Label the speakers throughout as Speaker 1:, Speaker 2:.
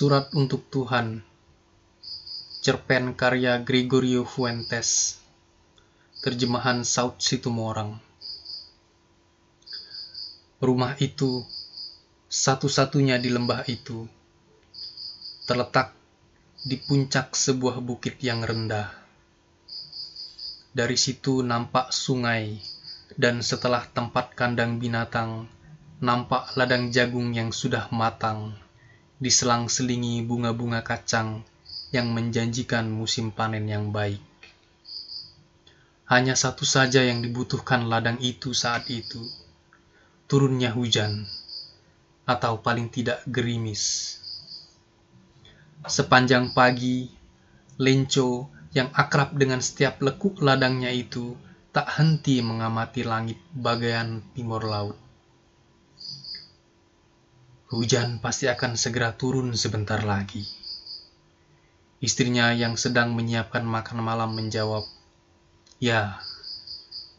Speaker 1: Surat untuk Tuhan. Cerpen karya Gregorio Fuentes. Terjemahan Saud Situmorang. Rumah itu, satu-satunya di lembah itu, terletak di puncak sebuah bukit yang rendah. Dari situ nampak sungai, dan setelah tempat kandang binatang, nampak ladang jagung yang sudah matang diselang-selingi bunga-bunga kacang yang menjanjikan musim panen yang baik. Hanya satu saja yang dibutuhkan ladang itu saat itu, turunnya hujan, atau paling tidak gerimis. Sepanjang pagi, Lenco yang akrab dengan setiap lekuk ladangnya itu tak henti mengamati langit bagian timur laut. Hujan pasti akan segera turun sebentar lagi. Istrinya yang sedang menyiapkan makan malam menjawab, "Ya,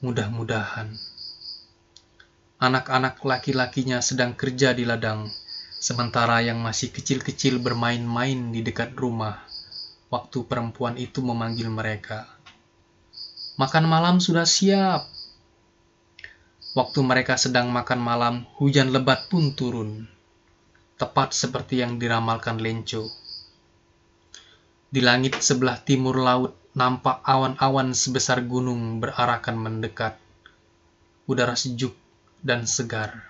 Speaker 1: mudah-mudahan." Anak-anak laki-lakinya sedang kerja di ladang, sementara yang masih kecil-kecil bermain-main di dekat rumah. Waktu perempuan itu memanggil mereka, "Makan malam sudah siap." Waktu mereka sedang makan malam, hujan lebat pun turun tepat seperti yang diramalkan Lenco. Di langit sebelah timur laut nampak awan-awan sebesar gunung berarakan mendekat. Udara sejuk dan segar.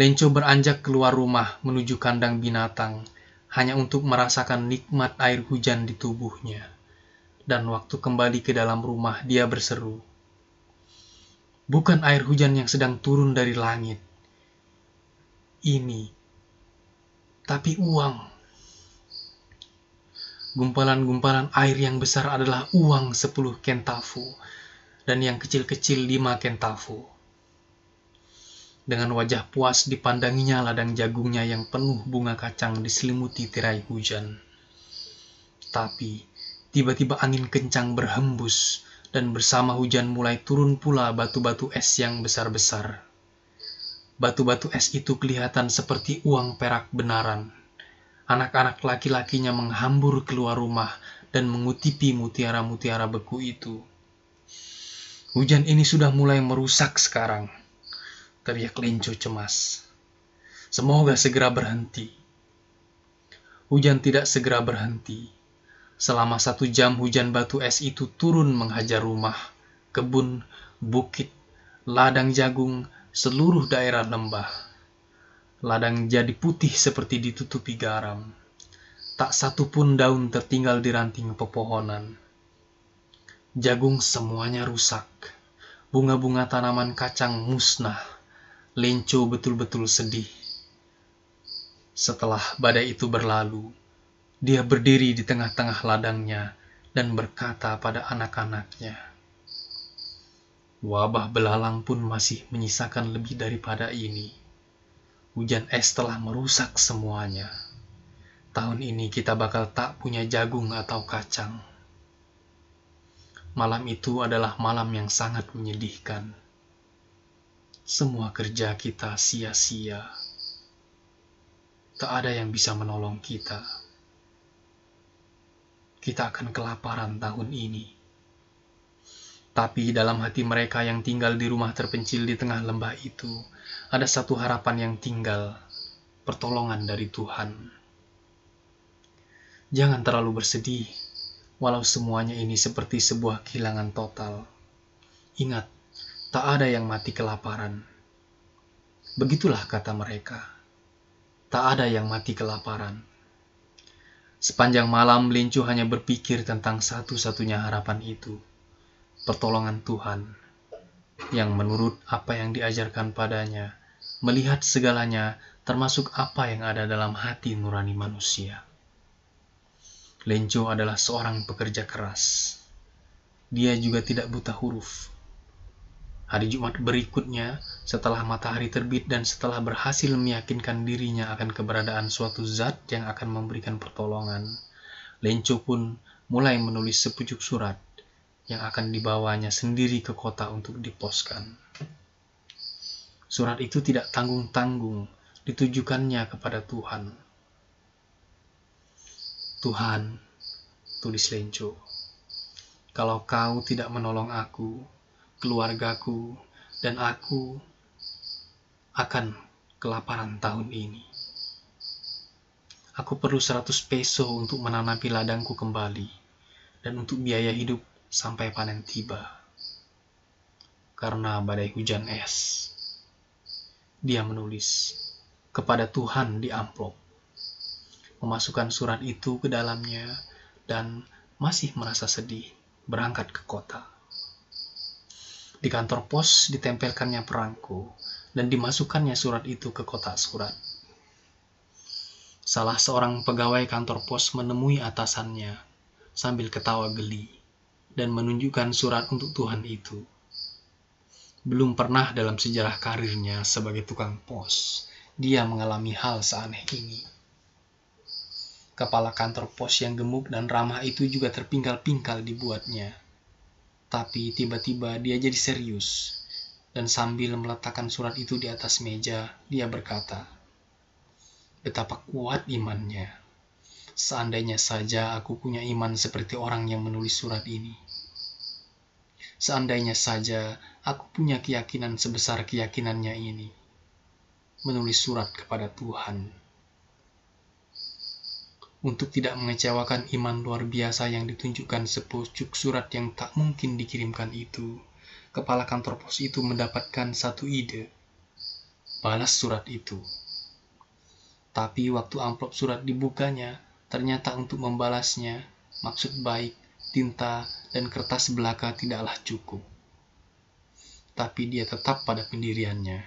Speaker 1: Lenco beranjak keluar rumah menuju kandang binatang hanya untuk merasakan nikmat air hujan di tubuhnya. Dan waktu kembali ke dalam rumah dia berseru, Bukan air hujan yang sedang turun dari langit, ini, tapi uang. Gumpalan-gumpalan air yang besar adalah uang 10 kentafu dan yang kecil-kecil 5 kentafu. Dengan wajah puas dipandanginya ladang jagungnya yang penuh bunga kacang diselimuti tirai hujan. Tapi, tiba-tiba angin kencang berhembus dan bersama hujan mulai turun pula batu-batu es yang besar-besar. Batu-batu es itu kelihatan seperti uang perak benaran. Anak-anak laki-lakinya menghambur keluar rumah dan mengutipi mutiara-mutiara beku itu. Hujan ini sudah mulai merusak sekarang, teriak Lenco cemas. Semoga segera berhenti. Hujan tidak segera berhenti. Selama satu jam hujan batu es itu turun menghajar rumah, kebun, bukit, ladang jagung, seluruh daerah lembah. Ladang jadi putih seperti ditutupi garam. Tak satu pun daun tertinggal di ranting pepohonan. Jagung semuanya rusak. Bunga-bunga tanaman kacang musnah. Lenco betul-betul sedih. Setelah badai itu berlalu, dia berdiri di tengah-tengah ladangnya dan berkata pada anak-anaknya, Wabah belalang pun masih menyisakan lebih daripada ini. Hujan es telah merusak semuanya. Tahun ini kita bakal tak punya jagung atau kacang. Malam itu adalah malam yang sangat menyedihkan. Semua kerja kita sia-sia. Tak ada yang bisa menolong kita. Kita akan kelaparan tahun ini tapi dalam hati mereka yang tinggal di rumah terpencil di tengah lembah itu, ada satu harapan yang tinggal, pertolongan dari Tuhan. Jangan terlalu bersedih, walau semuanya ini seperti sebuah kehilangan total. Ingat, tak ada yang mati kelaparan. Begitulah kata mereka. Tak ada yang mati kelaparan. Sepanjang malam, Lincu hanya berpikir tentang satu-satunya harapan itu pertolongan Tuhan yang menurut apa yang diajarkan padanya, melihat segalanya termasuk apa yang ada dalam hati nurani manusia. Lenco adalah seorang pekerja keras. Dia juga tidak buta huruf. Hari Jumat berikutnya, setelah matahari terbit dan setelah berhasil meyakinkan dirinya akan keberadaan suatu zat yang akan memberikan pertolongan, Lenco pun mulai menulis sepucuk surat yang akan dibawanya sendiri ke kota untuk diposkan. Surat itu tidak tanggung-tanggung ditujukannya kepada Tuhan. Tuhan, tulis Lenco, kalau kau tidak menolong aku, keluargaku, dan aku akan kelaparan tahun ini. Aku perlu 100 peso untuk menanami ladangku kembali dan untuk biaya hidup sampai panen tiba karena badai hujan es. Dia menulis kepada Tuhan di amplop, memasukkan surat itu ke dalamnya, dan masih merasa sedih berangkat ke kota. Di kantor pos ditempelkannya perangko dan dimasukkannya surat itu ke kotak surat. Salah seorang pegawai kantor pos menemui atasannya sambil ketawa geli dan menunjukkan surat untuk Tuhan itu belum pernah dalam sejarah karirnya sebagai tukang pos, dia mengalami hal seaneh ini. Kepala kantor pos yang gemuk dan ramah itu juga terpingkal-pingkal dibuatnya. Tapi tiba-tiba dia jadi serius, dan sambil meletakkan surat itu di atas meja, dia berkata, Betapa kuat imannya. Seandainya saja aku punya iman seperti orang yang menulis surat ini. Seandainya saja aku punya keyakinan sebesar keyakinannya ini. Menulis surat kepada Tuhan. Untuk tidak mengecewakan iman luar biasa yang ditunjukkan sepucuk surat yang tak mungkin dikirimkan itu, kepala kantor pos itu mendapatkan satu ide. Balas surat itu. Tapi waktu amplop surat dibukanya, ternyata untuk membalasnya, maksud baik tinta, dan kertas belaka tidaklah cukup. Tapi dia tetap pada pendiriannya.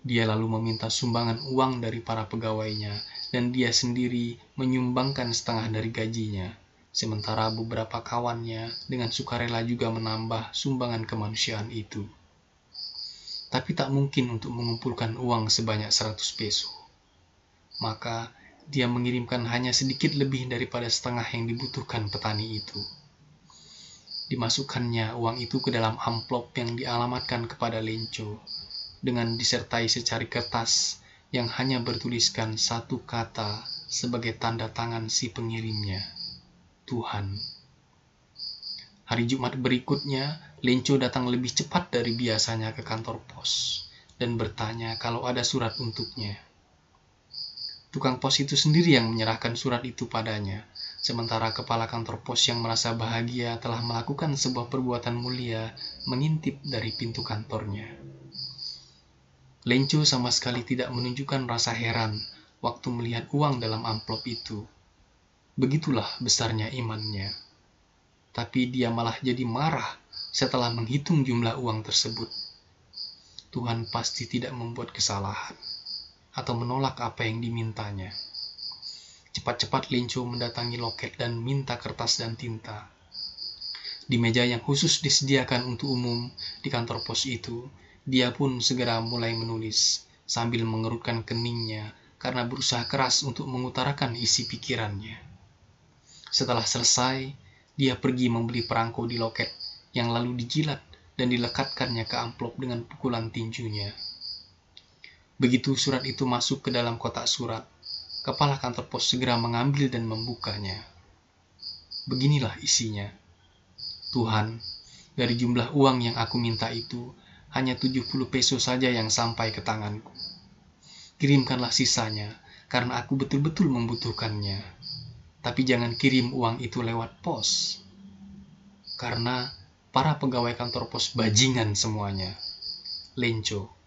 Speaker 1: Dia lalu meminta sumbangan uang dari para pegawainya, dan dia sendiri menyumbangkan setengah dari gajinya, sementara beberapa kawannya dengan sukarela juga menambah sumbangan kemanusiaan itu. Tapi tak mungkin untuk mengumpulkan uang sebanyak 100 peso. Maka dia mengirimkan hanya sedikit lebih daripada setengah yang dibutuhkan petani itu. Dimasukkannya uang itu ke dalam amplop yang dialamatkan kepada Lenco, dengan disertai secari kertas yang hanya bertuliskan satu kata sebagai tanda tangan si pengirimnya, Tuhan. Hari Jumat berikutnya, Lenco datang lebih cepat dari biasanya ke kantor pos dan bertanya kalau ada surat untuknya. Tukang pos itu sendiri yang menyerahkan surat itu padanya, sementara kepala kantor pos yang merasa bahagia telah melakukan sebuah perbuatan mulia mengintip dari pintu kantornya. Lencu sama sekali tidak menunjukkan rasa heran waktu melihat uang dalam amplop itu. Begitulah besarnya imannya. Tapi dia malah jadi marah setelah menghitung jumlah uang tersebut. Tuhan pasti tidak membuat kesalahan atau menolak apa yang dimintanya. Cepat-cepat Lincu mendatangi loket dan minta kertas dan tinta. Di meja yang khusus disediakan untuk umum di kantor pos itu, dia pun segera mulai menulis sambil mengerutkan keningnya karena berusaha keras untuk mengutarakan isi pikirannya. Setelah selesai, dia pergi membeli perangko di loket yang lalu dijilat dan dilekatkannya ke amplop dengan pukulan tinjunya. Begitu surat itu masuk ke dalam kotak surat, kepala kantor pos segera mengambil dan membukanya. Beginilah isinya. Tuhan, dari jumlah uang yang aku minta itu, hanya 70 peso saja yang sampai ke tanganku. Kirimkanlah sisanya, karena aku betul-betul membutuhkannya. Tapi jangan kirim uang itu lewat pos. Karena para pegawai kantor pos bajingan semuanya. Lenco